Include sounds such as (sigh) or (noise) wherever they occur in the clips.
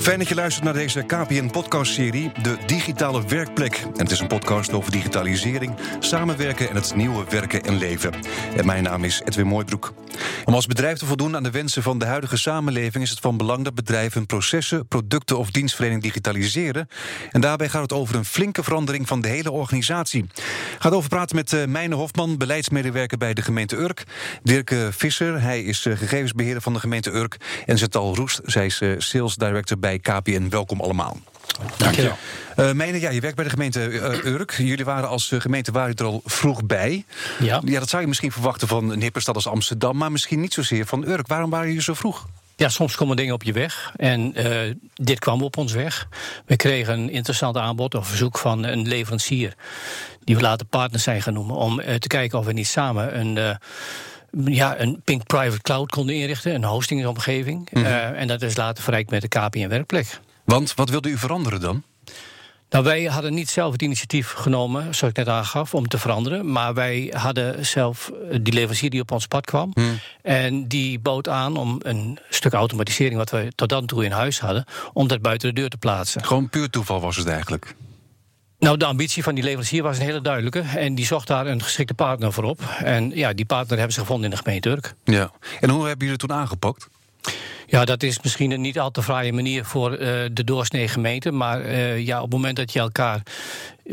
Fijn dat je luistert naar deze KPN-podcastserie, De Digitale Werkplek. En het is een podcast over digitalisering, samenwerken en het nieuwe werken en leven. En mijn naam is Edwin Mooibroek. Om als bedrijf te voldoen aan de wensen van de huidige samenleving... is het van belang dat bedrijven processen, producten of dienstverlening digitaliseren. En daarbij gaat het over een flinke verandering van de hele organisatie. Ik ga het over praten met uh, Hofman, beleidsmedewerker bij de gemeente Urk. Dirk Visser, hij is uh, gegevensbeheerder van de gemeente Urk. En Zetal Roest, zij is sales director bij KPN. Welkom allemaal. Dank je wel. Uh, Mene, ja, je werkt bij de gemeente uh, Urk. Jullie waren als uh, gemeente waren er al vroeg bij. Ja. ja, dat zou je misschien verwachten van een hippe stad als Amsterdam, maar misschien niet zozeer van Urk. Waarom waren jullie zo vroeg? Ja, soms komen dingen op je weg. En uh, dit kwam op ons weg. We kregen een interessant aanbod of verzoek van een leverancier. Die we later partners zijn genoemd. Om te kijken of we niet samen een ja, een Pink Private Cloud konden inrichten, een hostingsomgeving. Mm -hmm. uh, en dat is later verrijkt met de KPN Werkplek. Want wat wilde u veranderen dan? Nou, wij hadden niet zelf het initiatief genomen, zoals ik net aangaf, om te veranderen. Maar wij hadden zelf die leverancier die op ons pad kwam. Hmm. En die bood aan om een stuk automatisering, wat we tot dan toe in huis hadden, om dat buiten de deur te plaatsen. Gewoon puur toeval was het eigenlijk. Nou, de ambitie van die leverancier was een hele duidelijke. En die zocht daar een geschikte partner voor op. En ja, die partner hebben ze gevonden in de gemeente Urk. Ja. En hoe hebben jullie het toen aangepakt? Ja, dat is misschien een niet al te fraaie manier voor uh, de doorsnee gemeente. Maar uh, ja, op het moment dat je elkaar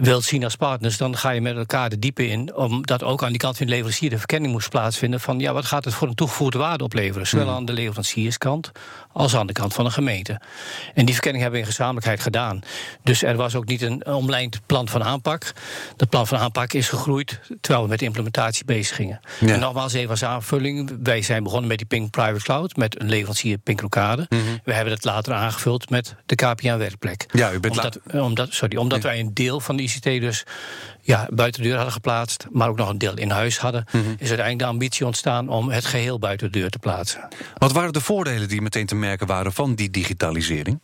wilt zien als partners, dan ga je met elkaar de diepe in. Omdat ook aan die kant van de leverancier de verkenning moest plaatsvinden van ja, wat gaat het voor een toegevoegde waarde opleveren? Zowel mm. aan de leverancierskant als aan de kant van de gemeente. En die verkenning hebben we in gezamenlijkheid gedaan. Dus er was ook niet een omlijnd plan van aanpak. Dat plan van aanpak is gegroeid terwijl we met de implementatie bezig gingen. Ja. En nogmaals even als aanvulling. Wij zijn begonnen met die Pink Private Cloud, met een leverancier Pink Rocade. Mm -hmm. We hebben het later aangevuld met de KPN Werkplek. Ja, u bent omdat, omdat, sorry, omdat ja. wij een deel van de ICT dus ja, buiten de deur hadden geplaatst, maar ook nog een deel in huis hadden, mm -hmm. is uiteindelijk de ambitie ontstaan om het geheel buiten de deur te plaatsen. Wat waren de voordelen die meteen te merken waren van die digitalisering?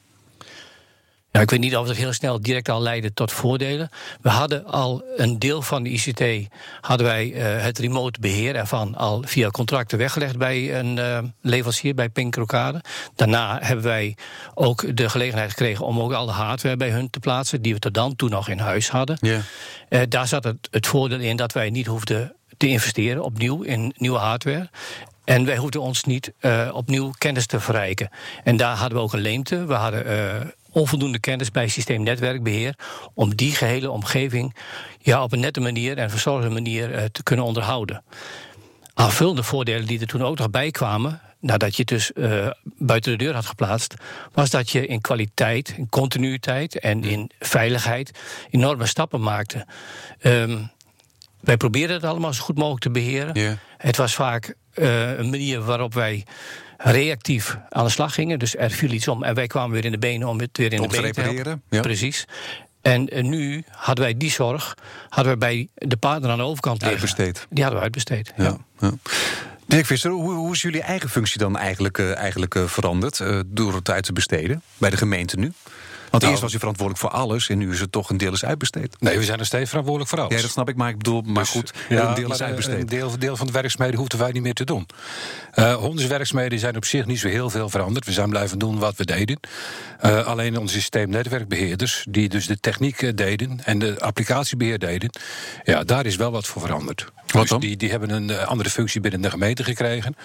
Nou, ik weet niet of het heel snel direct al leidde tot voordelen. We hadden al een deel van de ICT, hadden wij uh, het remote beheer ervan al via contracten weggelegd bij een uh, leverancier, bij Pink Rocade. Daarna hebben wij ook de gelegenheid gekregen om ook al de hardware bij hun te plaatsen, die we tot dan toe nog in huis hadden. Uh, daar zat het, het voordeel in dat wij niet hoefden te investeren opnieuw in nieuwe hardware. En wij hoefden ons niet uh, opnieuw kennis te verrijken. En daar hadden we ook een leemte. We hadden uh, onvoldoende kennis bij systeemnetwerkbeheer om die gehele omgeving ja, op een nette manier en verzorgde manier uh, te kunnen onderhouden. Aanvullende voordelen die er toen ook nog bij kwamen, nadat je het dus uh, buiten de deur had geplaatst, was dat je in kwaliteit, in continuïteit en in veiligheid enorme stappen maakte. Um, wij probeerden het allemaal zo goed mogelijk te beheren. Yeah. Het was vaak uh, een manier waarop wij reactief aan de slag gingen. Dus er viel iets om en wij kwamen weer in de benen om het weer in om de benen te repareren. Ja. Precies. En uh, nu hadden wij die zorg hadden we bij de partner aan de overkant liggen. Uitbesteed. Die hadden we uitbesteed. Ja. ja. Dirk Visser, hoe, hoe, is jullie eigen functie dan eigenlijk, uh, eigenlijk uh, veranderd uh, door het uit te besteden bij de gemeente nu? Want Nou, eerst was u verantwoordelijk voor alles en nu is het toch een deel is uitbesteed. Nee, we zijn nog steeds verantwoordelijk voor alles. Ja, dat snap ik, maar ik bedoel, maar Dus, goed, ja, een deel is uitbesteed. Een deel, deel van de werkzaamheden hoefden wij niet meer te doen. Uh, Hondens werkzaamheden zijn op zich niet zo heel veel veranderd. We zijn blijven doen wat we deden. Uh, alleen onze systeemnetwerkbeheerders, die dus de techniek deden en de applicatiebeheer deden, ja, daar is wel wat voor veranderd. Wat dus? Die, die hebben een andere functie binnen de gemeente gekregen.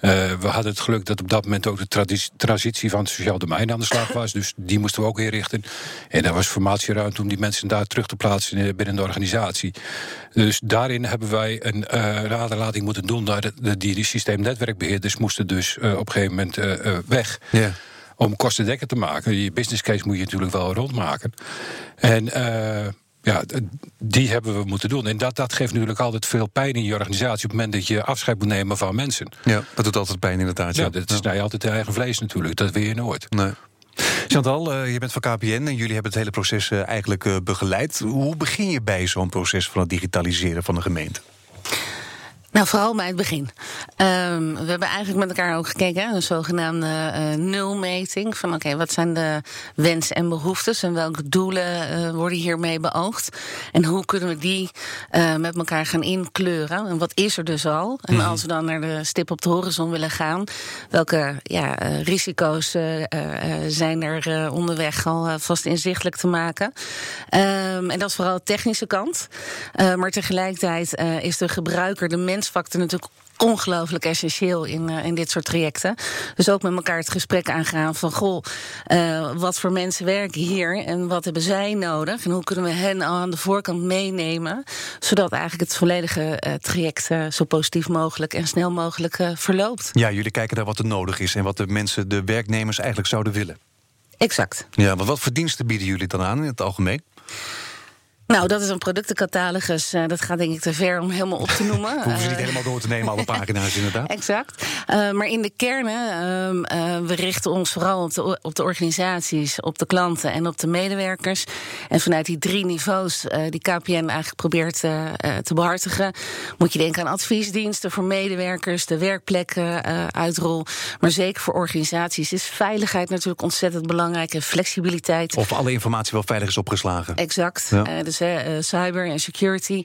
Uh, we hadden het geluk dat op dat moment ook de transitie van het sociaal domein aan de slag was. Dus die moesten we ook En daar was formatieruimte om die mensen daar terug te plaatsen in- binnen de organisatie. Dus daarin hebben wij een uh, raderlating moeten doen. Naar de, de, die, die systeemnetwerkbeheerders moesten dus uh, op een gegeven moment uh, weg. Ja. Om kostendekkend te maken. Je business case moet je natuurlijk wel rondmaken. En uh, ja, die hebben we moeten doen. En dat, dat geeft natuurlijk altijd veel pijn in je organisatie... op het moment dat je afscheid moet nemen van mensen. Ja, dat doet altijd pijn inderdaad. Ja, dat snij je altijd de eigen vlees natuurlijk. Dat wil je nooit. Nee. Chantal, uh, je bent van KPN en jullie hebben het hele proces uh, eigenlijk uh, begeleid. Hoe begin je bij zo'n proces van het digitaliseren van de gemeente? Nou, vooral bij het begin. Um, we hebben eigenlijk met elkaar ook gekeken, een zogenaamde uh, nulmeting. Van oké, okay, wat zijn de wensen en behoeftes en welke doelen uh, worden hiermee beoogd? En hoe kunnen we die uh, met elkaar gaan inkleuren? En wat is er dus al? En mm. als we dan naar de stip op de horizon willen gaan, welke ja, risico's zijn er onderweg al vast inzichtelijk te maken? Um, en dat is vooral de technische kant. maar tegelijkertijd is de gebruiker, de mens mensfactor natuurlijk ongelooflijk essentieel in, uh, in dit soort trajecten. Dus ook met elkaar het gesprek aangaan van goh, uh, wat voor mensen werken hier en wat hebben zij nodig en hoe kunnen we hen al aan de voorkant meenemen, zodat eigenlijk het volledige uh, traject zo positief mogelijk en snel mogelijk verloopt. Ja, jullie kijken naar wat er nodig is en wat de mensen, de werknemers eigenlijk zouden willen. Exact. Ja, maar wat voor diensten bieden jullie dan aan in het algemeen? Nou, dat is een productencatalogus. Uh, dat gaat denk ik te ver om helemaal op te noemen. (laughs) Hoeven ze niet uh, helemaal door te nemen, alle pagina's inderdaad. (laughs) Exact. Uh, maar in de kernen, ehm, we richten ons vooral op de, op de organisaties, op de klanten en op de medewerkers. En vanuit die drie niveaus die KPN eigenlijk probeert te behartigen, moet je denken aan adviesdiensten voor medewerkers, de werkplekken uitrol. Maar zeker voor organisaties is veiligheid natuurlijk ontzettend belangrijk en flexibiliteit. Of alle informatie wel veilig is opgeslagen. Exact. Ja. dus uh, cyber en security.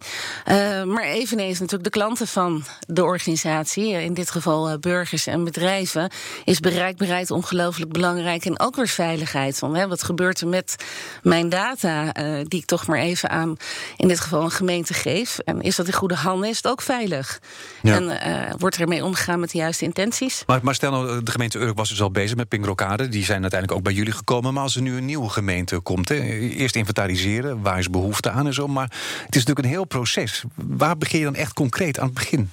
Uh, maar eveneens natuurlijk de klanten van de organisatie, in dit geval burgers en bedrijven, is bereikbaarheid ongelooflijk belangrijk. En ook weer veiligheid. Van, hè, wat gebeurt er met mijn data, die ik toch maar even aan, in dit geval een gemeente geef? En is dat in goede handen? Is het ook veilig? Ja. En wordt er ermee omgegaan met de juiste intenties? Maar, maar stel nou, de gemeente Urk was dus al bezig met Pingrokade. Die zijn uiteindelijk ook bij jullie gekomen. Maar als er nu een nieuwe gemeente komt, hè, eerst inventariseren, waar is behoefte en zo. Maar het is natuurlijk een heel proces. Waar begin je dan echt concreet aan het begin?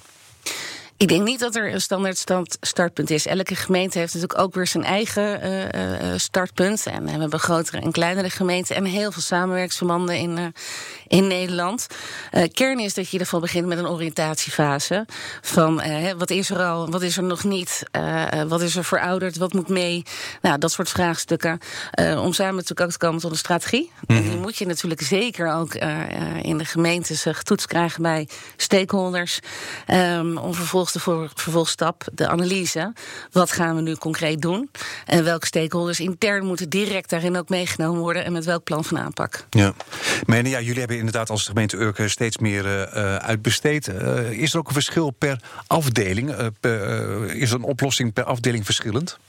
Ik denk niet dat er een standaard stand, startpunt is. Elke gemeente heeft natuurlijk ook weer zijn eigen uh, uh, startpunt. En we hebben grotere en kleinere gemeenten en heel veel samenwerksverbanden in, in Nederland. kern is dat je in ieder geval begint met een oriëntatiefase. Van wat is er al, wat is er nog niet, wat is er verouderd, wat moet mee. Nou, dat soort vraagstukken. om samen natuurlijk ook te komen tot een strategie. Mm -hmm. Die moet je natuurlijk zeker ook in de gemeentes getoetst krijgen bij stakeholders. Um, om vervolgens de vervolgstap, de analyse. Wat gaan we nu concreet doen? En welke stakeholders intern moeten direct daarin ook meegenomen worden en met welk plan van aanpak? Ja, maar ja, jullie hebben inderdaad als gemeente Urk steeds meer uh, uitbesteed. Uh, is er ook een verschil per afdeling? Uh, per, is een oplossing per afdeling verschillend?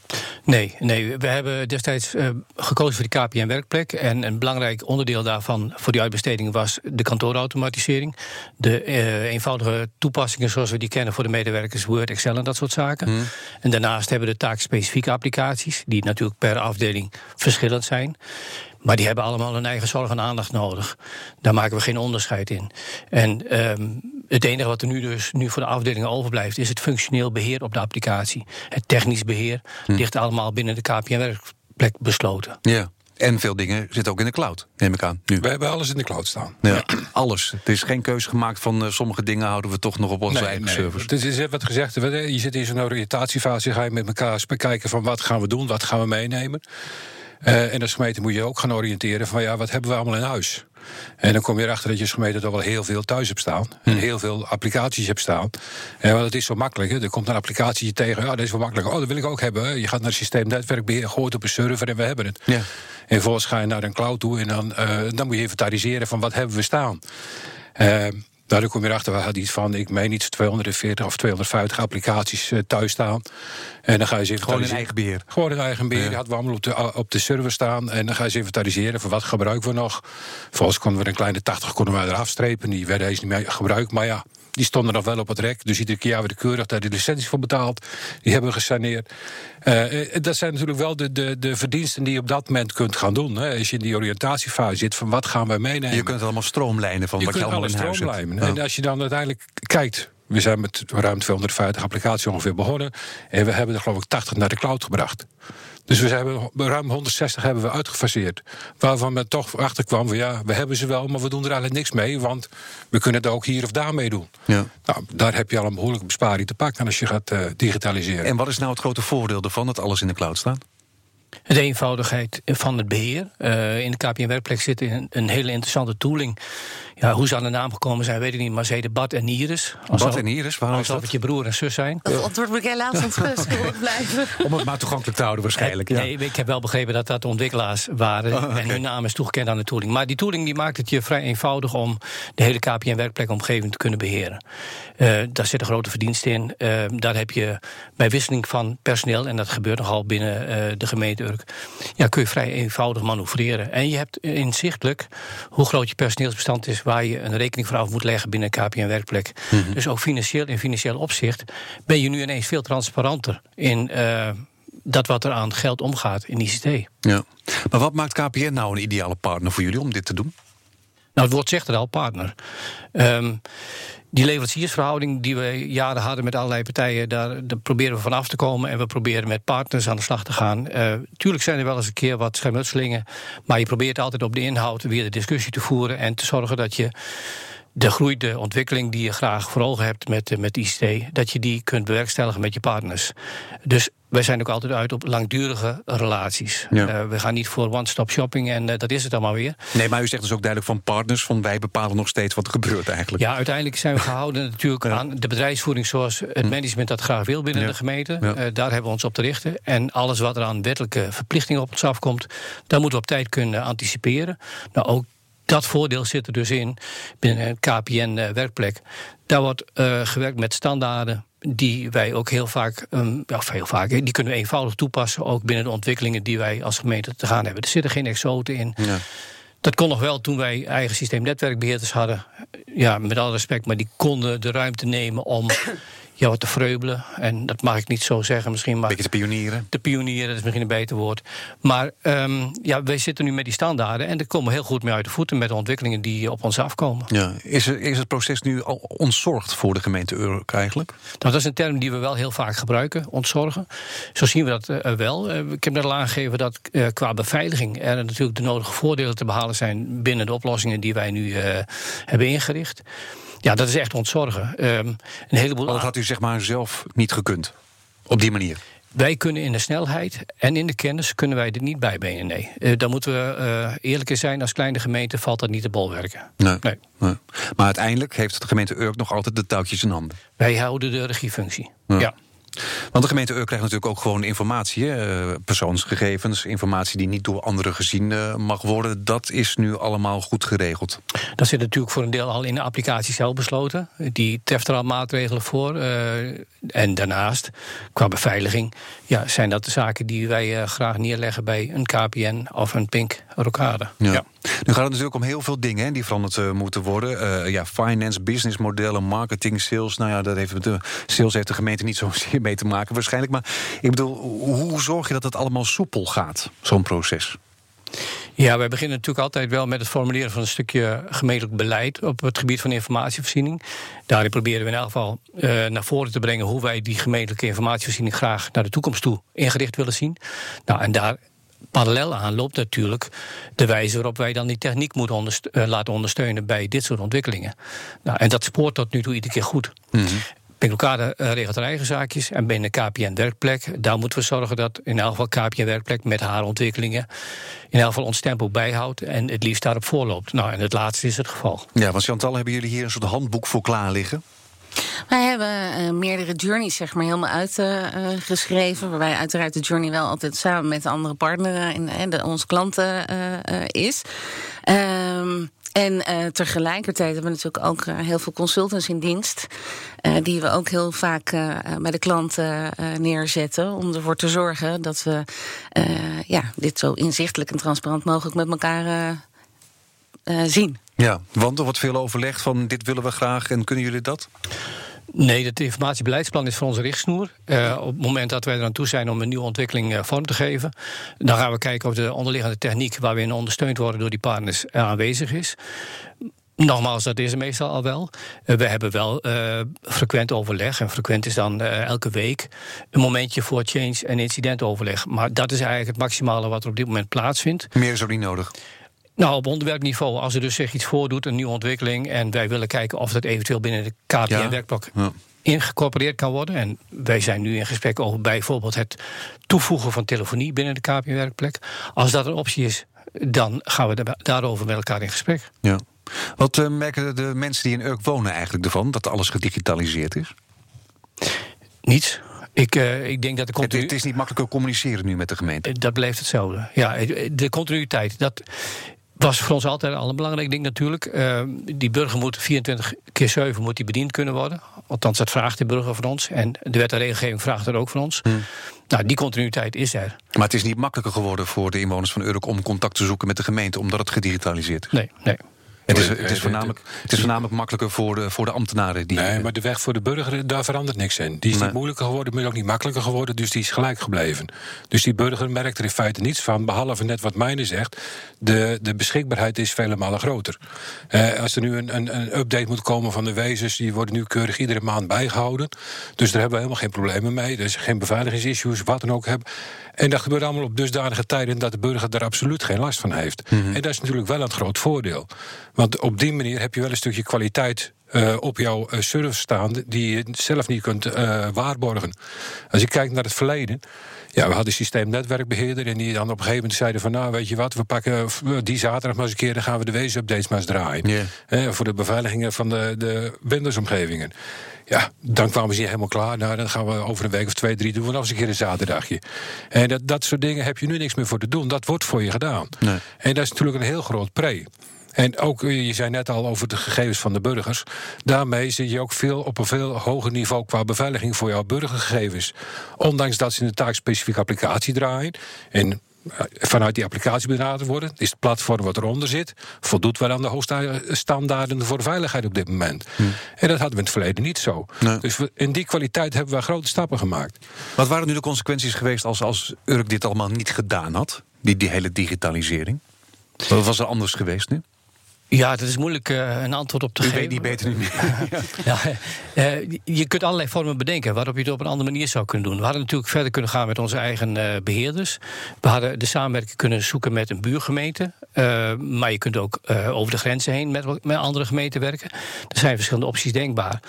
Nee, nee, we hebben destijds gekozen voor die KPN-werkplek. En een belangrijk onderdeel daarvan voor die uitbesteding was de kantoorautomatisering. De eenvoudige toepassingen zoals we die kennen voor de medewerkers, Word, Excel en dat soort zaken. Hmm. En daarnaast hebben we de taakspecifieke applicaties, die natuurlijk per afdeling verschillend zijn. Maar die hebben allemaal hun eigen zorg en aandacht nodig. Daar maken we geen onderscheid in. En um, het enige wat er nu dus nu voor de afdelingen overblijft, is het functioneel beheer op de applicatie. Het technisch beheer hm. ligt allemaal binnen de KPN-werkplek besloten. Ja. En veel dingen zitten ook in de cloud, neem ik aan. Nu. We hebben alles in de cloud staan. Ja, alles. Het is geen keuze gemaakt van uh, sommige dingen houden we toch nog op onze eigen nee. servers. Het is wat gezegd, je zit in zo'n oriëntatiefase, ga je met elkaar bekijken van wat gaan we doen, wat gaan we meenemen. Uh, en als gemeente moet je ook gaan oriënteren van ja, wat hebben we allemaal in huis? En dan kom je erachter dat je als gemeente toch wel heel veel thuis hebt staan. En hmm. heel veel applicaties hebt staan. En want het is zo makkelijk. Hè. Er komt een applicatie tegen. Ja, dat is wel makkelijk. Oh, dat wil ik ook hebben. Je gaat naar het systeem netwerkbeheer, gooit op een server en we hebben het. Ja. En vervolgens ga je naar een cloud toe en dan, uh, dan moet je inventariseren van wat hebben we staan. Uh, nou, dan kom je erachter, we hadden iets van, ik meen iets 240 of 250 applicaties uh, thuis staan. En dan ga je ze Gewoon in eigen beheer? Gewoon in eigen beheer. Ja. hadden we allemaal op de, op de server staan. En dan ga je ze inventariseren van wat gebruiken we nog. Volgens konden we een kleine 80 konden we eraf strepen. Die werden eens niet meer gebruikt. Maar ja, die stonden nog wel op het rek. Dus iedere keer weer keurig daar de licentie voor betaald. Die hebben we gesaneerd. Uh, dat zijn natuurlijk wel de, de, de verdiensten die je op dat moment kunt gaan doen. Hè. Als je in die oriëntatiefase zit, van wat gaan wij meenemen? Je kunt allemaal stroomlijnen van wat je allemaal in huis hebt. En als je dan uiteindelijk kijkt... We zijn met ruim 250 applicaties ongeveer begonnen. En we hebben er geloof ik 80 naar de cloud gebracht. Dus we hebben ruim 160 hebben we uitgefaseerd. Waarvan men toch achterkwam van ja, we hebben ze wel, maar we doen er eigenlijk niks mee. Want we kunnen het ook hier of daar mee doen. Ja. Nou, daar heb je al een behoorlijke besparing te pakken als je gaat uh, digitaliseren. En wat is nou het grote voordeel ervan dat alles in de cloud staat? De eenvoudigheid van het beheer. Uh, in de KPN Werkplek zit een, een hele interessante tooling Ja, hoe ze aan de naam gekomen zijn, weet ik niet. Maar ze heten Bart en Iris. Bart en Iris, waarom is Alsof dat? het je broer en zus zijn. Dat antwoord moet ik helaas (laughs) onschuldig blijven. Om het maar toegankelijk te houden waarschijnlijk. Ja. Nee, ik heb wel begrepen dat dat de ontwikkelaars waren. Oh. En hun naam is toegekend aan de tooling. Maar die tooling die maakt het je vrij eenvoudig om de hele KPN-werkplekomgeving te kunnen beheren. Eh, daar zit een grote verdienste in. Eh, daar heb je bij wisseling van personeel, en dat gebeurt nogal binnen eh, de gemeente Urk, ja, kun je vrij eenvoudig manoeuvreren. En je hebt inzichtelijk hoe groot je personeelsbestand is, waar je een rekening voor af moet leggen binnen een KPN-werkplek. Dus ook financieel in financieel opzicht ben je nu ineens veel transparanter in. eh, dat wat er aan geld omgaat in ICT. Ja. Maar wat maakt KPN nou een ideale partner voor jullie om dit te doen? Nou, het woord zegt het al, partner. Ehm, die leveranciersverhouding die we jaren hadden met allerlei partijen, daar, daar proberen we van af te komen. En we proberen met partners aan de slag te gaan. Eh, tuurlijk zijn er wel eens een keer wat schermutselingen. Maar je probeert altijd op de inhoud weer de discussie te voeren. En te zorgen dat je de groei, de ontwikkeling die je graag voor ogen hebt met, eh, met ICT, dat je die kunt bewerkstelligen met je partners. Dus wij zijn ook altijd uit op langdurige relaties. Ja. Eh, we gaan niet voor one-stop shopping en eh, dat is het allemaal weer. Nee, maar u zegt dus ook duidelijk van partners, van wij bepalen nog steeds wat er gebeurt eigenlijk. Ja, uiteindelijk zijn we gehouden (laughs) natuurlijk Ja. Hm. aan de bedrijfsvoering zoals het management dat graag wil binnen Ja. de gemeente. Eh, daar hebben we ons op te richten. En alles wat er aan wettelijke verplichtingen op ons afkomt, daar moeten we op tijd kunnen anticiperen. Nou, ook dat voordeel zit er dus in binnen een KPN-werkplek. Daar wordt gewerkt met standaarden die wij ook heel vaak, ehm, ja, heel vaak, die kunnen we eenvoudig toepassen, ook binnen de ontwikkelingen die wij als gemeente te gaan hebben. Er zitten geen exoten in. Ja. Dat kon nog wel toen wij eigen systeemnetwerkbeheerders hadden. Ja, met alle respect, maar die konden de ruimte nemen om ja, wat te vreubelen. En dat mag ik niet zo zeggen misschien, maar Beetje te pionieren. te pionieren, dat is misschien een beter woord. Maar ehm, ja, wij zitten nu met die standaarden en daar komen we heel goed mee uit de voeten met de ontwikkelingen die op ons afkomen. Ja. Is, er, is het proces nu al ontzorgd voor de gemeente Urk eigenlijk? Nou, dat is een term die we wel heel vaak gebruiken, ontzorgen. Zo zien we dat eh, wel. Eh, ik heb net al aangegeven dat eh, qua beveiliging er natuurlijk de nodige voordelen te behalen zijn binnen de oplossingen die wij nu hebben ingericht. Ja, dat is echt ontzorgen. Ehm, een heleboel Want dat had u zeg maar zelf niet gekund. Op die manier. Wij kunnen in de snelheid en in de kennis kunnen wij dit niet bijbenen. Nee, Eh, daar moeten we eh, eerlijk in zijn. Als kleine gemeente valt dat niet te bolwerken. Nee. Nee. Nee. Maar uiteindelijk heeft de gemeente Urk nog altijd de touwtjes in handen. Wij houden de regiefunctie. Ja. ja. Want de gemeente Urk krijgt natuurlijk ook gewoon informatie, hè, eh, persoonsgegevens, informatie die niet door anderen gezien eh, mag worden. Dat is nu allemaal goed geregeld. Dat zit natuurlijk voor een deel al in de applicatie zelf besloten. Die treft er al maatregelen voor. eh, en daarnaast, qua beveiliging, ja, zijn dat de zaken die wij graag neerleggen bij een KPN of een Pink Rocade. Nu gaat het natuurlijk om heel veel dingen hè, die veranderd eh, moeten worden. Eh, ja, finance, businessmodellen, marketing, sales. Nou ja, dat heeft de, sales heeft de gemeente niet (laughs) zozeer mee te maken waarschijnlijk. Maar ik bedoel, hoe zorg je dat het allemaal soepel gaat, zo'n proces? Ja, wij beginnen natuurlijk altijd wel met het formuleren van een stukje gemeentelijk beleid op het gebied van informatievoorziening. Daarin proberen we in elk geval eh, naar voren te brengen hoe wij die gemeentelijke informatievoorziening graag naar de toekomst toe ingericht willen zien. Nou, en daar parallel aan loopt natuurlijk de wijze waarop wij dan die techniek moeten eh, laten ondersteunen bij dit soort ontwikkelingen. Nou, en dat spoort tot nu toe iedere keer goed. Pinkelkade uh, regelt haar eigen zaakjes. En binnen KPN Werkplek, daar moeten we zorgen dat in elk geval KPN Werkplek met haar ontwikkelingen in elk geval ons tempo bijhoudt en het liefst daarop voorloopt. Nou, en het laatste is het geval. Ja, want Chantal, hebben jullie hier een soort handboek voor klaar liggen? Wij hebben uh, meerdere journeys zeg maar, helemaal uitgeschreven. Waarbij uiteraard de journey wel altijd samen met de andere partner in uh, de, onze klanten is. Um, en tegelijkertijd hebben we natuurlijk ook heel veel consultants in dienst. Die we ook heel vaak bij de klanten neerzetten. Om ervoor te zorgen dat we ja, dit zo inzichtelijk en transparant mogelijk met elkaar zien. Ja, want er wordt veel overlegd van dit willen we graag en kunnen jullie dat? Nee, het informatiebeleidsplan is voor onze richtsnoer. Uh, op het moment dat wij eraan toe zijn om een nieuwe ontwikkeling uh, vorm te geven, dan gaan we kijken of de onderliggende techniek waar we in ondersteund worden door die partners uh, aanwezig is. Nogmaals, dat is er meestal al wel. We hebben wel uh, frequent overleg. En frequent is dan uh, elke week een momentje voor change- en incidentoverleg. Maar dat is eigenlijk het maximale wat er op dit moment plaatsvindt. Meer is ook niet nodig. Nou, op onderwerpniveau, als er dus zich iets voordoet, een nieuwe ontwikkeling, en wij willen kijken of dat eventueel binnen de KPN-werkblok ja. ja. ingecorporeerd kan worden. En wij zijn nu in gesprek over bijvoorbeeld het toevoegen van telefonie binnen de KPN-werkplek. Als dat een optie is, dan gaan we daarover met elkaar in gesprek. Ja. Wat uh, merken de mensen die in Urk wonen eigenlijk ervan, dat alles gedigitaliseerd is? Niets. Ik, uh, ik denk dat de continu... het, het, is niet makkelijker communiceren nu met de gemeente. Dat blijft hetzelfde. Ja, de continuïteit. Dat, was voor ons altijd al een belangrijk ding natuurlijk. Uh, die burger moet 24 keer 7 moet die bediend kunnen worden. Althans, dat vraagt de burger van ons. En de wet en regelgeving vraagt dat ook van ons. Hmm. Nou, die continuïteit is er. Maar het is niet makkelijker geworden voor de inwoners van Urk... om contact te zoeken met de gemeente, omdat het gedigitaliseerd is? Nee, nee. Het is, het, is voornamelijk, het is voornamelijk makkelijker voor de, voor de ambtenaren. Die nee, maar de weg voor de burger, daar verandert niks in. Die is niet moeilijker geworden, maar ook niet makkelijker geworden. Dus die is gelijk gebleven. Dus die burger merkt er in feite niets van. Behalve net wat mijne zegt. De, de beschikbaarheid is vele malen groter. Eh, als er nu een, een, een, update moet komen van de wezens. die worden nu keurig iedere maand bijgehouden. Dus daar hebben we helemaal geen problemen mee. Er is geen beveiligingsissues, wat dan ook. Hebben. En dat gebeurt allemaal op dusdanige tijden dat de burger daar absoluut geen last van heeft. Mhm. En dat is natuurlijk wel een groot voordeel. Want op die manier heb je wel een stukje kwaliteit uh, op jouw uh, service staan die je zelf niet kunt uh, waarborgen. Als je kijkt naar het verleden. Ja, we hadden systeemnetwerkbeheerder en die dan op een gegeven moment zeiden van nou weet je wat, we pakken die zaterdag maar eens een keer, dan gaan we de wezenupdates maar eens draaien. Yeah. voor de beveiligingen van de, de Windows-omgevingen. Ja, dan kwamen ze helemaal klaar. Nou, dan gaan we over een week of twee, drie doen we nog eens een keer een zaterdagje. En dat, dat soort dingen heb je nu niks meer voor te doen. Dat wordt voor je gedaan. Nee. En dat is natuurlijk een heel groot pre. En ook, eh, je zei net al over de gegevens van de burgers. Daarmee zit je ook veel op een veel hoger niveau qua beveiliging voor jouw burgergegevens. Ondanks dat ze in de taakspecifieke applicatie draaien. En eh, vanuit die applicatie benaderd worden. Is het platform wat eronder zit, voldoet wel aan de hoogste standaarden voor veiligheid op dit moment. Hm. En dat hadden we in het verleden niet zo. Dus in die kwaliteit hebben we grote stappen gemaakt. Wat waren nu de consequenties geweest als, als Urk dit allemaal niet gedaan had? Die, die hele digitalisering? Wat was er anders geweest nu? Ja, dat is moeilijk uh, een antwoord op te U geven. weet niet beter nu meer. (laughs) ja, uh, je kunt allerlei vormen bedenken waarop je het op een andere manier zou kunnen doen. We hadden natuurlijk verder kunnen gaan met onze eigen uh, beheerders. We hadden de samenwerking kunnen zoeken met een buurgemeente. maar je kunt ook over de grenzen heen met, met andere gemeenten werken. Er zijn verschillende opties denkbaar.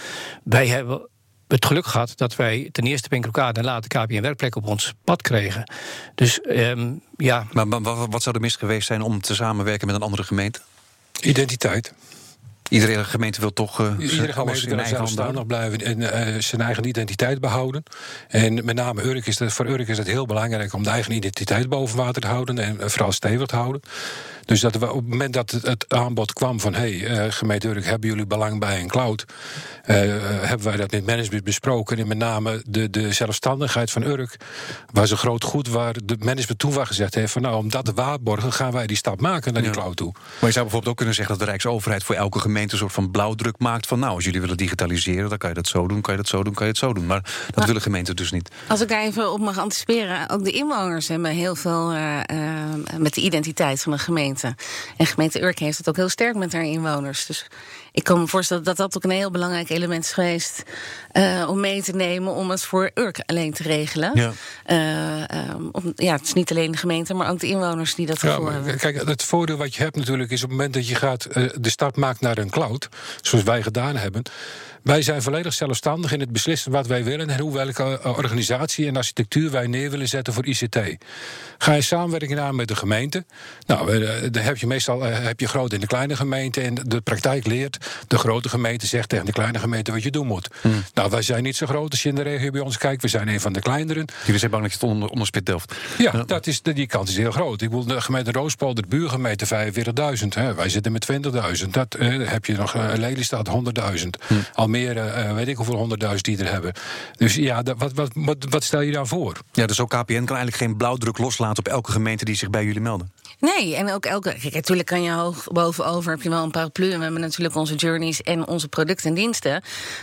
Wij hebben het geluk gehad dat wij ten eerste Pinkrokade en later KPN Werkplek op ons pad kregen. Dus um, ja. Maar, maar wat zou er mis geweest zijn om te samenwerken met een andere gemeente? Identiteit. Iedere gemeente wil toch uh, Iedere gemeente wil zelfstandig blijven en uh, zijn eigen identiteit behouden. En met name Urk is dat, voor Urk is het heel belangrijk om de eigen identiteit boven water te houden en vooral stevig te houden. Dus dat we op het moment dat het, aanbod kwam van... hé, hey, uh, gemeente Urk, hebben jullie belang bij een cloud? Uh, hebben wij dat met management besproken. En met name de, de zelfstandigheid van Urk was een groot goed... waar de management toen wel gezegd heeft... van nou, om dat te waarborgen gaan wij die stap maken naar die cloud toe. Maar je zou bijvoorbeeld ook kunnen zeggen... dat de Rijksoverheid voor elke gemeente een soort van blauwdruk maakt... van nou, als jullie willen digitaliseren, dan kan je dat zo doen... kan je dat zo doen, kan je het zo doen. Maar dat willen gemeenten dus niet. Als ik daar even op mag anticiperen... ook de inwoners hebben heel veel uh, met de identiteit van de gemeente. En gemeente Urk heeft het ook heel sterk met haar inwoners. Dus ik kan me voorstellen dat dat ook een heel belangrijk element is geweest uh, om mee te nemen om het voor Urk alleen te regelen. Ja. Uh, om, ja, het is niet alleen de gemeente, maar ook de inwoners die dat ervoor hebben. Kijk, het voordeel wat je hebt natuurlijk is op het moment dat je gaat uh, de stap maakt naar een cloud, zoals wij gedaan hebben. Wij zijn volledig zelfstandig in het beslissen wat wij willen en hoe welke organisatie en architectuur wij neer willen zetten voor ICT. Ga je samenwerking aan met de gemeente? Nou, dan heb je meestal heb je grote en de kleine gemeente en de praktijk leert de grote gemeente zegt tegen de kleine gemeente wat je doen moet. Hmm. Nou, wij zijn niet zo groot als je in de regio bij ons kijkt. We zijn een van de kleineren. Jullie zijn bang dat je het onder, onder spit delft. Ja, Dat is, die kans is heel groot. Ik bedoel, de gemeente Roospolder, de buurgemeente 45.000. Wij zitten met 20.000. Dat eh, heb je nog uh, Lelystad 100.000. Hmm. Almere, uh, weet ik hoeveel 100.000 die er hebben. Dus ja, dat, wat, wat, wat, wat stel je daar voor? Ja, dus ook KPN kan eigenlijk geen blauwdruk loslaten op elke gemeente die zich bij jullie melden. Nee, en ook elke. Kijk, natuurlijk kan je hoog bovenover heb je wel een paraplu. En we hebben natuurlijk onze journeys en onze producten en diensten.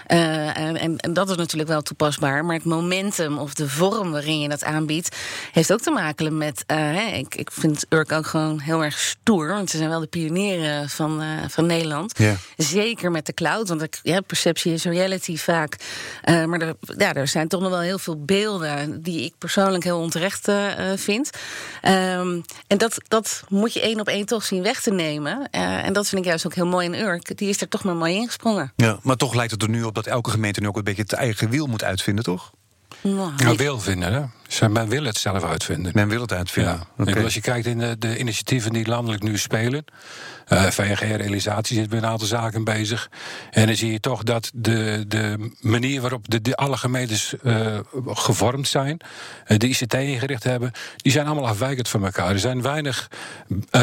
Uh, en, en, dat is natuurlijk wel toepasbaar. Maar het momentum of de vorm waarin je dat aanbiedt, heeft ook te maken met. Uh, ik, ik vind Urk ook gewoon heel erg stoer. Want ze zijn wel de pionieren van, uh, van Nederland. Zeker met de cloud. Want ik, ja, perceptie is reality vaak. maar er, ja, er zijn toch nog wel heel veel beelden die ik persoonlijk heel onterecht vind. Um, en dat, dat moet je één op één toch zien weg te nemen. en dat vind ik juist ook heel mooi in Urk. Die is er toch maar mooi ingesprongen. Ja, maar toch lijkt het er nu op dat elke gemeente nu ook een beetje het eigen wiel moet uitvinden, toch? Nou, wil vinden, hè? Men wil het zelf uitvinden. Men wil het uitvinden. Ja. Okay. Als je kijkt in de, de, initiatieven die landelijk nu spelen. Uh, VNG-realisatie zit met een aantal zaken bezig. En dan zie je toch dat de, de manier waarop de, de alle gemeentes uh, gevormd zijn, uh, de ICT ingericht hebben, die zijn allemaal afwijkend van elkaar. Er zijn weinig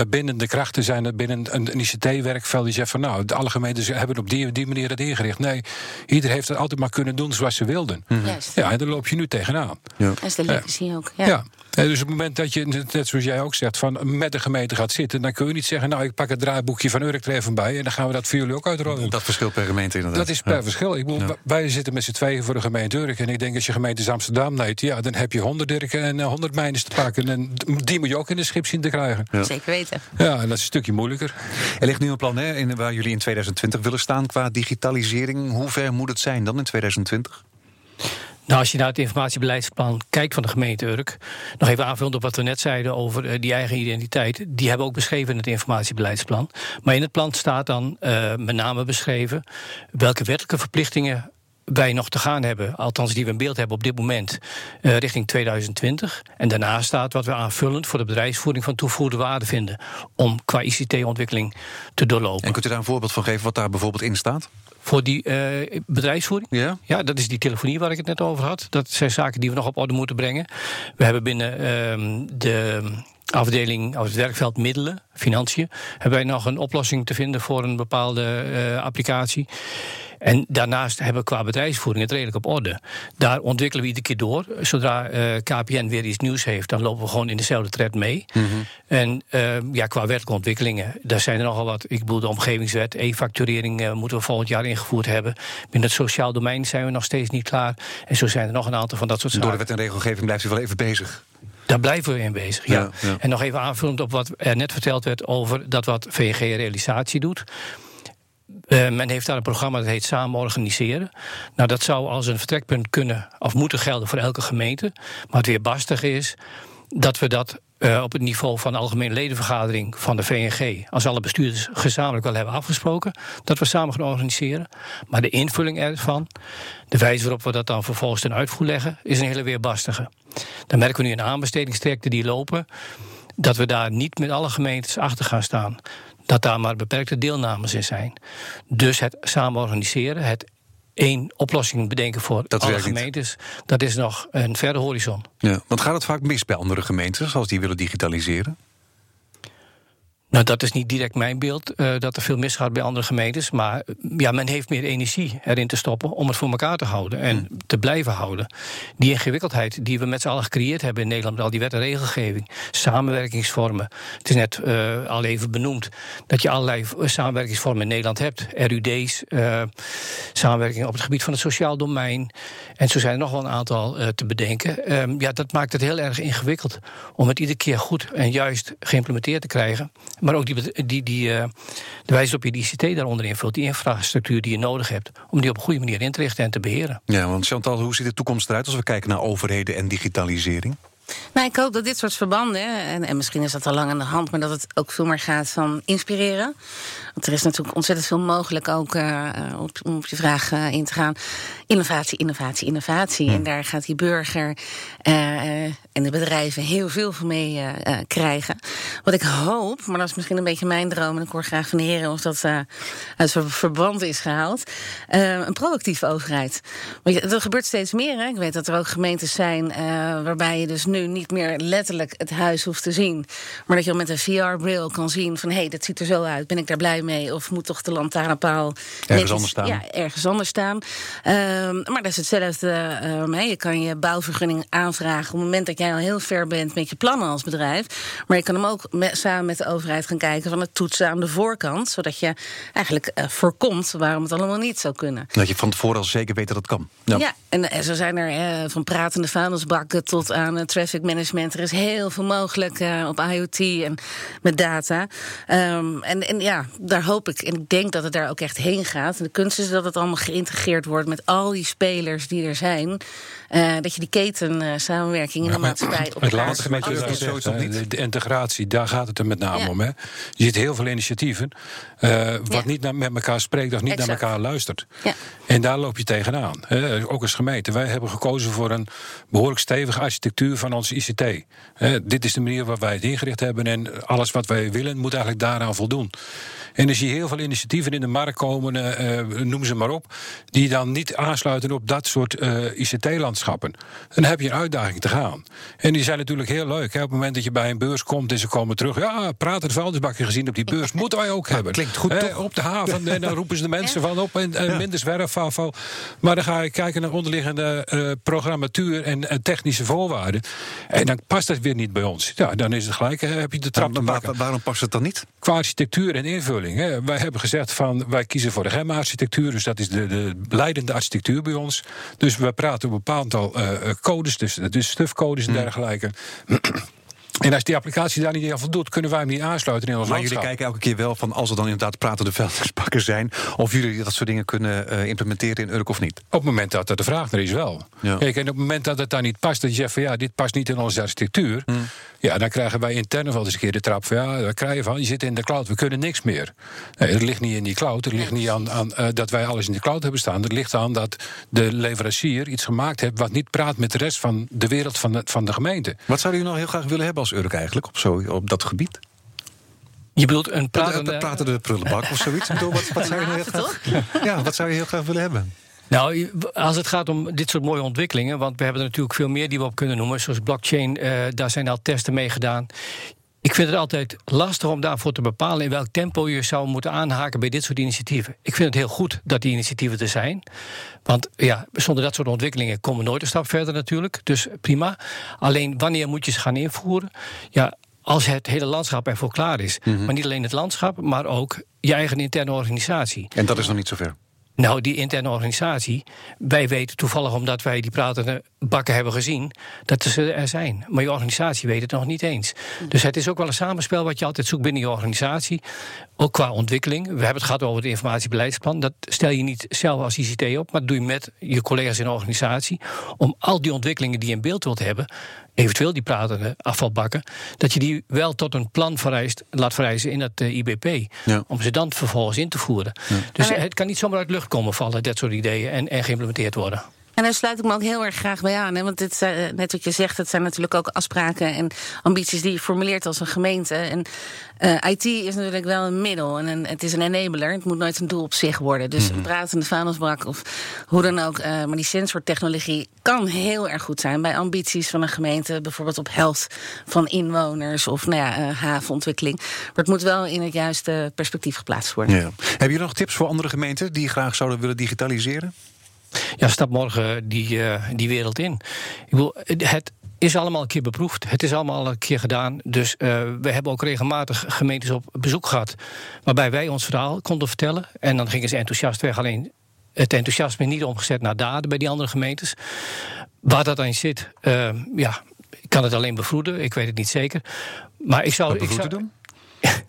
binnen de krachten zijn er binnen een, een ICT-werkveld die zegt van nou, de alle gemeentes hebben op die, die manier het ingericht. Nee, ieder heeft het altijd maar kunnen doen zoals ze wilden. Mm -hmm. Ja, en daar loop je nu tegenaan. Ja. Legacy ook. Ja. ja. Dus op het moment dat je, net zoals jij ook zegt, van met de gemeente gaat zitten, dan kun je niet zeggen, nou, ik pak het draaiboekje van Urk er even bij en dan gaan we dat voor jullie ook uitrollen. Dat verschilt per gemeente inderdaad. Dat is per ja. verschil. Ik bedoel, ja. Wij zitten met z'n tweeën voor de gemeente Urk en ik denk als je gemeente Amsterdam neemt, ja, dan heb je honderd Urken en honderd uh, mijnen te pakken en die moet je ook in de schip zien te krijgen. Zeker weten. Ja, en dat is een stukje moeilijker. Er ligt nu een plan hè, in, waar jullie in 2020 willen staan qua digitalisering. Hoe ver moet het zijn dan in 2020? Nou, als je naar het informatiebeleidsplan kijkt van de gemeente Urk, nog even aanvullend op wat we net zeiden over uh, die eigen identiteit, die hebben we ook beschreven in het informatiebeleidsplan. Maar in het plan staat dan uh, met name beschreven welke wettelijke verplichtingen wij nog te gaan hebben, althans die we in beeld hebben op dit moment, uh, richting 2020. En daarna staat wat we aanvullend voor de bedrijfsvoering van toegevoegde waarde vinden, om qua ICT-ontwikkeling te doorlopen. En kunt u daar een voorbeeld van geven wat daar bijvoorbeeld in staat? Voor die uh, bedrijfsvoering? Ja. ja, dat is die telefonie waar ik het net over had. Dat zijn zaken die we nog op orde moeten brengen. We hebben binnen uh, de afdeling, het werkveld middelen, financiën, hebben wij nog een oplossing te vinden voor een bepaalde uh, applicatie. En daarnaast hebben we qua bedrijfsvoering het redelijk op orde. Daar ontwikkelen we iedere keer door. Zodra uh, KPN weer iets nieuws heeft, dan lopen we gewoon in dezelfde tred mee. Mhm. Mm -hmm. En uh, ja, qua wettelijke ontwikkelingen, daar zijn er nogal wat. Ik bedoel, de omgevingswet, e-facturering uh, moeten we volgend jaar ingevoerd hebben. Binnen het sociaal domein zijn we nog steeds niet klaar. En zo zijn er nog een aantal van dat soort zaken. Door de wet en regelgeving blijft u wel even bezig. Daar blijven we in bezig, ja. Ja, ja. En nog even aanvullend op wat er net verteld werd over dat wat VNG realisatie doet. Uh, men heeft daar een programma dat heet Samen Organiseren. Nou, dat zou als een vertrekpunt kunnen of moeten gelden voor elke gemeente. Maar het weerbarstig is dat we dat uh, op het niveau van de algemene ledenvergadering van de VNG, als alle bestuurders gezamenlijk wel hebben afgesproken, dat we samen gaan organiseren. Maar de invulling ervan, de wijze waarop we dat dan vervolgens ten uitvoer leggen, is een hele weerbarstige. Dan merken we nu in aanbestedingstrajecten die lopen, dat we daar niet met alle gemeentes achter gaan staan dat daar maar beperkte deelnames in zijn. Dus het samen organiseren, het één oplossing bedenken voor dat alle gemeentes, niet. dat is nog een verre horizon. Ja, want gaat het vaak mis bij andere gemeentes als die willen digitaliseren? Nou, dat is niet direct mijn beeld, uh, dat er veel misgaat bij andere gemeentes. Maar ja, men heeft meer energie erin te stoppen om het voor elkaar te houden en hmm. te blijven houden. Die ingewikkeldheid die we met z'n allen gecreëerd hebben in Nederland, met al die wet en regelgeving, samenwerkingsvormen. Het is net uh, al even benoemd dat je allerlei samenwerkingsvormen in Nederland hebt. RUD's, uh, samenwerking op het gebied van het sociaal domein. En zo zijn er nog wel een aantal te bedenken. Um, ja, dat maakt het heel erg ingewikkeld om het iedere keer goed en juist geïmplementeerd te krijgen. Maar ook die, die, die, uh, de wijze waarop je die ICT daaronder invult, die infrastructuur die je nodig hebt, om die op een goede manier in te richten en te beheren. Ja, want Chantal, hoe ziet de toekomst eruit als we kijken naar overheden en digitalisering? Nou, ik hoop dat dit soort verbanden, en, en misschien is dat al lang aan de hand, maar dat het ook veel meer gaat van inspireren. Want er is natuurlijk ontzettend veel mogelijk ook uh, op, om op je vraag uh, in te gaan. Innovatie, innovatie, innovatie. En daar gaat die burger uh, en de bedrijven heel veel van mee krijgen. Wat ik hoop, maar dat is misschien een beetje mijn droom, en ik hoor graag van de heren of dat uit verband is gehaald. een proactieve overheid. Want dat gebeurt steeds meer. Hè? Ik weet dat er ook gemeentes zijn waarbij je dus nu niet meer letterlijk het huis hoeft te zien. Maar dat je al met een VR-bril kan zien van hé, hey, dat ziet er zo uit. Ben ik daar blij mee? Of moet toch de lantaarnpaal ergens anders staan? Ja, ergens anders staan. Um, maar dat is hetzelfde. Um, je kan je bouwvergunning aanvragen op het moment dat jij al heel ver bent met je plannen als bedrijf. Maar je kan hem ook met, samen met de overheid gaan kijken van het toetsen aan de voorkant. Zodat je eigenlijk uh, voorkomt waarom het allemaal niet zou kunnen. Dat je van tevoren al zeker weet dat het kan. Ja, ja en, en zo zijn er uh, van pratende vuilnisbakken tot aan uh, traffic projectmanagement. Er is heel veel mogelijk uh, op IoT en met data. Um, en, en ja, daar hoop ik en ik denk dat het daar ook echt heen gaat. En de kunst is dat het allemaal geïntegreerd wordt met al die spelers die er zijn. Uh, dat je die keten uh, samenwerking in de maatschappij op het laatste met de, de integratie, daar gaat het er met name ja. om. Hè. Je ziet heel veel initiatieven uh, wat ja. niet met elkaar spreekt of niet exact. naar elkaar luistert. Ja. En daar loop je tegenaan. Hè. Ook als gemeente. Wij hebben gekozen voor een behoorlijk stevige architectuur van onze ICT. Hè. Dit is de manier waarop wij het ingericht hebben en alles wat wij willen moet eigenlijk daaraan voldoen. En er zie je heel veel initiatieven in de markt komen, uh, noem ze maar op, die dan niet aansluiten op dat soort uh, ICT-landschappen. Dan heb je een uitdaging te gaan. En die zijn natuurlijk heel leuk. Hè. Op het moment dat je bij een beurs komt en ze komen terug, ja, praten de vuilnisbakje gezien op die beurs, moeten wij ook hebben. Klinkt goed, eh, Op de haven, en dan roepen ze de mensen van op en ja. minder zwerfafval. Maar dan ga je kijken naar onderliggende uh, programmatuur en, en, technische voorwaarden. En dan past dat weer niet bij ons. Ja, dan is het gelijk, heb je de trap te maken. Waarom past het dan niet? Qua architectuur en invulling. Hè. Wij hebben gezegd van wij kiezen voor de GEM-architectuur, dus dat is de, de leidende architectuur bij ons. Dus we praten op een aantal uh, codes, dus, dus stufcodes en dergelijke. En als die applicatie daar niet aan voldoet, kunnen wij hem niet aansluiten in ons maar landschap. jullie kijken elke keer wel van als er dan inderdaad pratende vuilnisbakken zijn, of jullie dat soort dingen kunnen uh, implementeren in Urk of niet? Op het moment dat er de vraag er is wel. Ja. Kijk, en op het moment dat het daar niet past, dat je zegt van ja, dit past niet in onze architectuur, hmm. Ja, dan krijgen wij intern wel eens een keer de trap van ja, daar krijg je van, je zit in de cloud, we kunnen niks meer. Nee, het ligt niet in die cloud, het ligt niet aan, aan uh, dat wij alles in de cloud hebben staan. Het ligt aan dat de leverancier iets gemaakt heeft wat niet praat met de rest van de wereld van de, van de gemeente. Wat zou u nou heel graag willen hebben als Urk eigenlijk op, zo, op dat gebied? Je bedoelt een pratende... pratende prullenbak of zoiets? wat, wat, zou je nou heel graag, ja, wat zou je heel graag willen hebben? Nou, als het gaat om dit soort mooie ontwikkelingen, want we hebben er natuurlijk veel meer die we op kunnen noemen, zoals blockchain, uh, daar zijn al testen mee gedaan. Ik vind het altijd lastig om daarvoor te bepalen in welk tempo je zou moeten aanhaken bij dit soort initiatieven. Ik vind het heel goed dat die initiatieven er zijn. Want ja, zonder dat soort ontwikkelingen komen we nooit een stap verder natuurlijk. Dus prima. Alleen wanneer moet je ze gaan invoeren? Ja, als het hele landschap ervoor klaar is. Mm -hmm. Maar niet alleen het landschap, maar ook je eigen interne organisatie. En dat is nog niet zover? Nou, die interne organisatie, wij weten toevallig omdat wij die pratende bakken hebben gezien, dat ze er zijn. Maar je organisatie weet het nog niet eens. Dus het is ook wel een samenspel wat je altijd zoekt binnen je organisatie. Ook qua ontwikkeling. We hebben het gehad over het informatiebeleidsplan. Dat stel je niet zelf als ICT op, maar dat doe je met je collega's in de organisatie. Om al die ontwikkelingen die je in beeld wilt hebben, eventueel die pratende afvalbakken, dat je die wel tot een plan vereist, laat vereisen in het uh, IBP. Ja. Om ze dan vervolgens in te voeren. Ja. Dus het kan niet zomaar uit lucht komen vallen, dat soort ideeën, en, en geïmplementeerd worden. En daar sluit ik me ook heel erg graag bij aan. Hè? Want dit, uh, net wat je zegt, het zijn natuurlijk ook afspraken en ambities die je formuleert als een gemeente. En uh, IT is natuurlijk wel een middel en een, het is een enabler. Het moet nooit een doel op zich worden. Dus mm -hmm. pratende vuilnisbak of hoe dan ook. Uh, maar die sensortechnologie kan heel erg goed zijn bij ambities van een gemeente. Bijvoorbeeld op health van inwoners of nou ja, havenontwikkeling. Maar het moet wel in het juiste perspectief geplaatst worden. Ja. Heb je nog tips voor andere gemeenten die graag zouden willen digitaliseren? Ja, stap morgen die, uh, die wereld in. Ik bedoel, het is allemaal een keer beproefd. Het is allemaal een keer gedaan. Dus uh, we hebben ook regelmatig gemeentes op bezoek gehad. Waarbij wij ons verhaal konden vertellen. En dan gingen ze enthousiast weg. Alleen het enthousiasme niet omgezet naar daden bij die andere gemeentes. Waar dat dan zit, uh, ja, ik kan het alleen bevroeden. Ik weet het niet zeker. Maar ik zou. Wat ik zou doen? (laughs)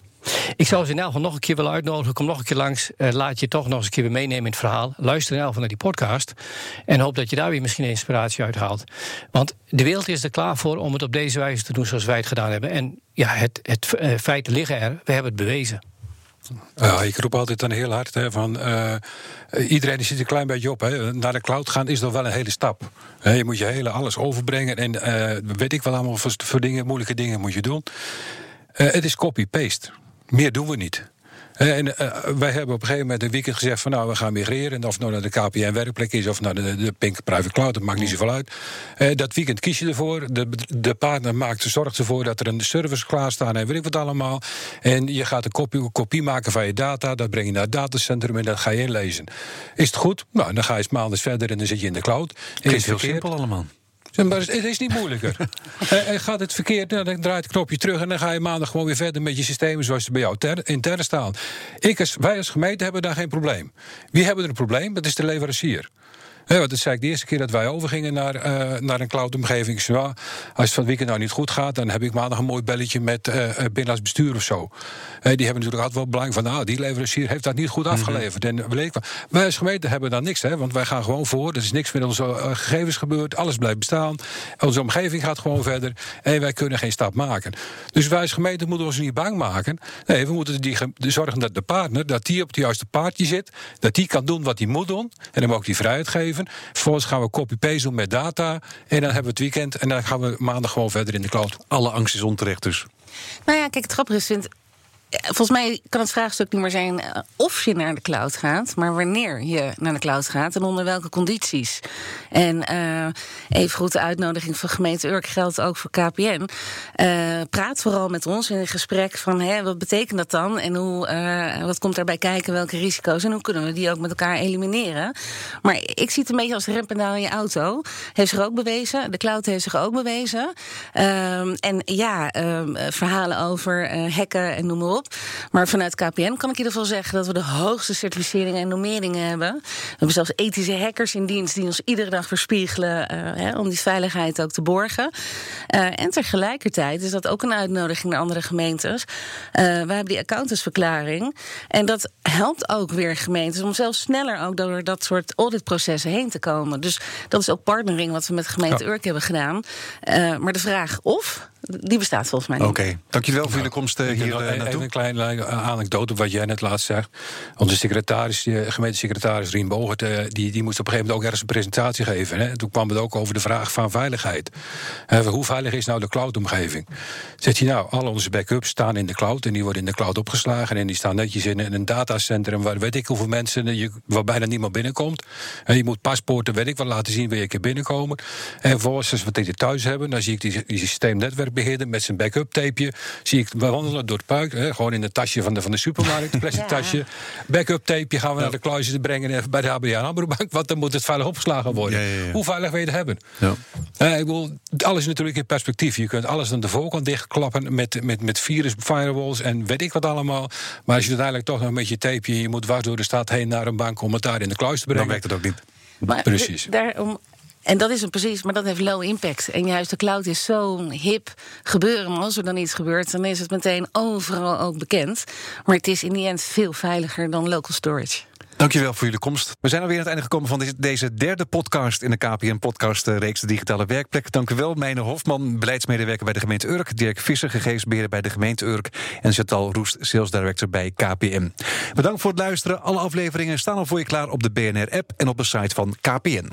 Ik zou ze in elk geval nog een keer willen uitnodigen. Kom nog een keer langs. Uh, laat je toch nog eens een keer meenemen in het verhaal. Luister in elk naar die podcast. En hoop dat je daar weer misschien inspiratie uit haalt. Want de wereld is er klaar voor om het op deze wijze te doen zoals wij het gedaan hebben. En ja, het, het uh, feiten liggen er. We hebben het bewezen. Ja, ik roep altijd dan heel hard hè, van uh, iedereen zit een klein beetje op. Hè. Naar de cloud gaan is nog wel een hele stap. Hè, je moet je hele alles overbrengen en weet ik wel allemaal voor, voor dingen, moeilijke dingen moet je doen. Het is copy-paste. Meer doen we niet. En uh, wij hebben op een gegeven moment een weekend gezegd van nou we gaan migreren. En of het nou naar de KPN werkplek is of naar de, de Pink Private Cloud, dat maakt niet zoveel uit. Uh, dat weekend kies je ervoor. De, de partner maakt, zorgt ervoor dat er een service klaar staat en weet ik wat allemaal. En je gaat een kopie, kopie maken van je data, dat breng je naar het datacentrum en dat ga je inlezen. Is het goed? Nou, dan ga je maandens verder en dan zit je in de cloud. Is heel simpel allemaal. Maar het is niet moeilijker. (laughs) gaat het verkeerd, nou, dan draait het knopje terug en dan ga je maandag gewoon weer verder met je systemen zoals ze bij jou ter, intern staan. Ik als, wij als gemeente hebben daar geen probleem. Wie hebben er een probleem? Dat is de leverancier. Ja, want dat zei ik de eerste keer dat wij overgingen naar, uh, naar een cloud-omgeving. als het van het weekend nou niet goed gaat, dan heb ik maandag een mooi belletje met uh, binnenlands bestuur of zo. die hebben natuurlijk altijd wel belang van, nou, die leverancier heeft dat niet goed mhm. afgeleverd. En wij als gemeente hebben daar niks, hè, want wij gaan gewoon voor. Er is niks met onze gegevens gebeurd, alles blijft bestaan. Onze omgeving gaat gewoon verder en wij kunnen geen stap maken. Dus wij als gemeente moeten ons niet bang maken. Nee, we moeten die, zorgen dat de partner, dat die op het juiste paardje zit, dat die kan doen wat hij moet doen en hem ook die vrijheid geven. Vervolgens gaan we copy-paste doen met data en dan hebben we het weekend en dan gaan we maandag gewoon verder in de cloud. Alle angst is onterecht dus. Nou ja, kijk, het grappige is, vind, Volgens mij kan het vraagstuk niet meer zijn eh, of je naar de cloud gaat, maar wanneer je naar de cloud gaat en onder welke condities. En uh, even goed de uitnodiging van gemeente Urk geldt ook voor KPN. Eh, praat vooral met ons in een gesprek van hè, wat betekent dat dan en hoe, wat komt daarbij kijken, welke risico's en hoe kunnen we die ook met elkaar elimineren. Maar ik zie het een beetje als rempedaal in je auto. Heeft zich ook bewezen, de cloud heeft zich ook bewezen. Uh, en ja, verhalen over hacken en noem maar op. Maar vanuit KPN kan ik in ieder geval zeggen dat we de hoogste certificeringen en normeringen hebben. We hebben zelfs ethische hackers in dienst die ons iedere dag verspiegelen uh, hè, om die veiligheid ook te borgen. Uh, en tegelijkertijd is dat ook een uitnodiging naar andere gemeentes. Uh, we hebben die accountantsverklaring. En dat helpt ook weer gemeentes om zelfs sneller ook door dat soort auditprocessen heen te komen. Dus dat is ook partnering wat we met gemeente. Urk hebben gedaan. maar de vraag of die bestaat volgens mij niet. Oké, dankjewel voor jullie komst hier uh, Even een kleine anekdote wat jij net laatst zegt. Onze secretaris, gemeentesecretaris Rien Bogert... Eh, die, die moest op een gegeven moment ook ergens een presentatie geven. Hè. Toen kwam het ook over de vraag van veiligheid. hoe veilig is nou de cloudomgeving? Zegt hij nou, al onze backups staan in de cloud... en die worden in de cloud opgeslagen... en die staan netjes in een datacentrum... waar weet ik hoeveel mensen, je, waar bijna niemand binnenkomt. En je moet paspoorten, weet ik wat, laten zien... wil je keer binnenkomen. En vervolgens, als we dit thuis hebben... dan zie ik die, die systeemnetwerk beheerder met zijn backup tapeje. Zie ik wandelen door het puik. Hè, gewoon in het tasje van de, van de supermarkt, plastic tasje. Backup tapeje gaan we naar de kluizen te brengen bij de HBA. Want dan moet het veilig opgeslagen worden. Hoe veilig wil je het hebben? Uh, ik bedoel, alles is natuurlijk in perspectief. Je kunt alles aan de voorkant dichtklappen met, met, met virus firewalls en weet ik wat allemaal. Maar als je uiteindelijk toch nog een beetje tapeje... je moet dwars door de stad heen naar een bank om het daar in de kluis te brengen... Dan werkt het ook niet. Maar Precies. Daarom en dat is een precies, maar dat heeft low impact. En juist de cloud is zo'n hip gebeuren. Maar als er dan iets gebeurt, dan is het meteen overal ook bekend. Maar het is in die end veel veiliger dan local storage. Dankjewel voor jullie komst. We zijn alweer aan het einde gekomen van deze derde podcast in de KPN-podcast-reeks De Digitale Werkplek. Dank u wel, Hofman, beleidsmedewerker bij de gemeente Urk. Dirk Visser, gegevensbeheerder bij de gemeente Urk. En Chantal Roest, sales director bij KPN. Bedankt voor het luisteren. Alle afleveringen staan al voor je klaar op de BNR-app en op de site van KPN.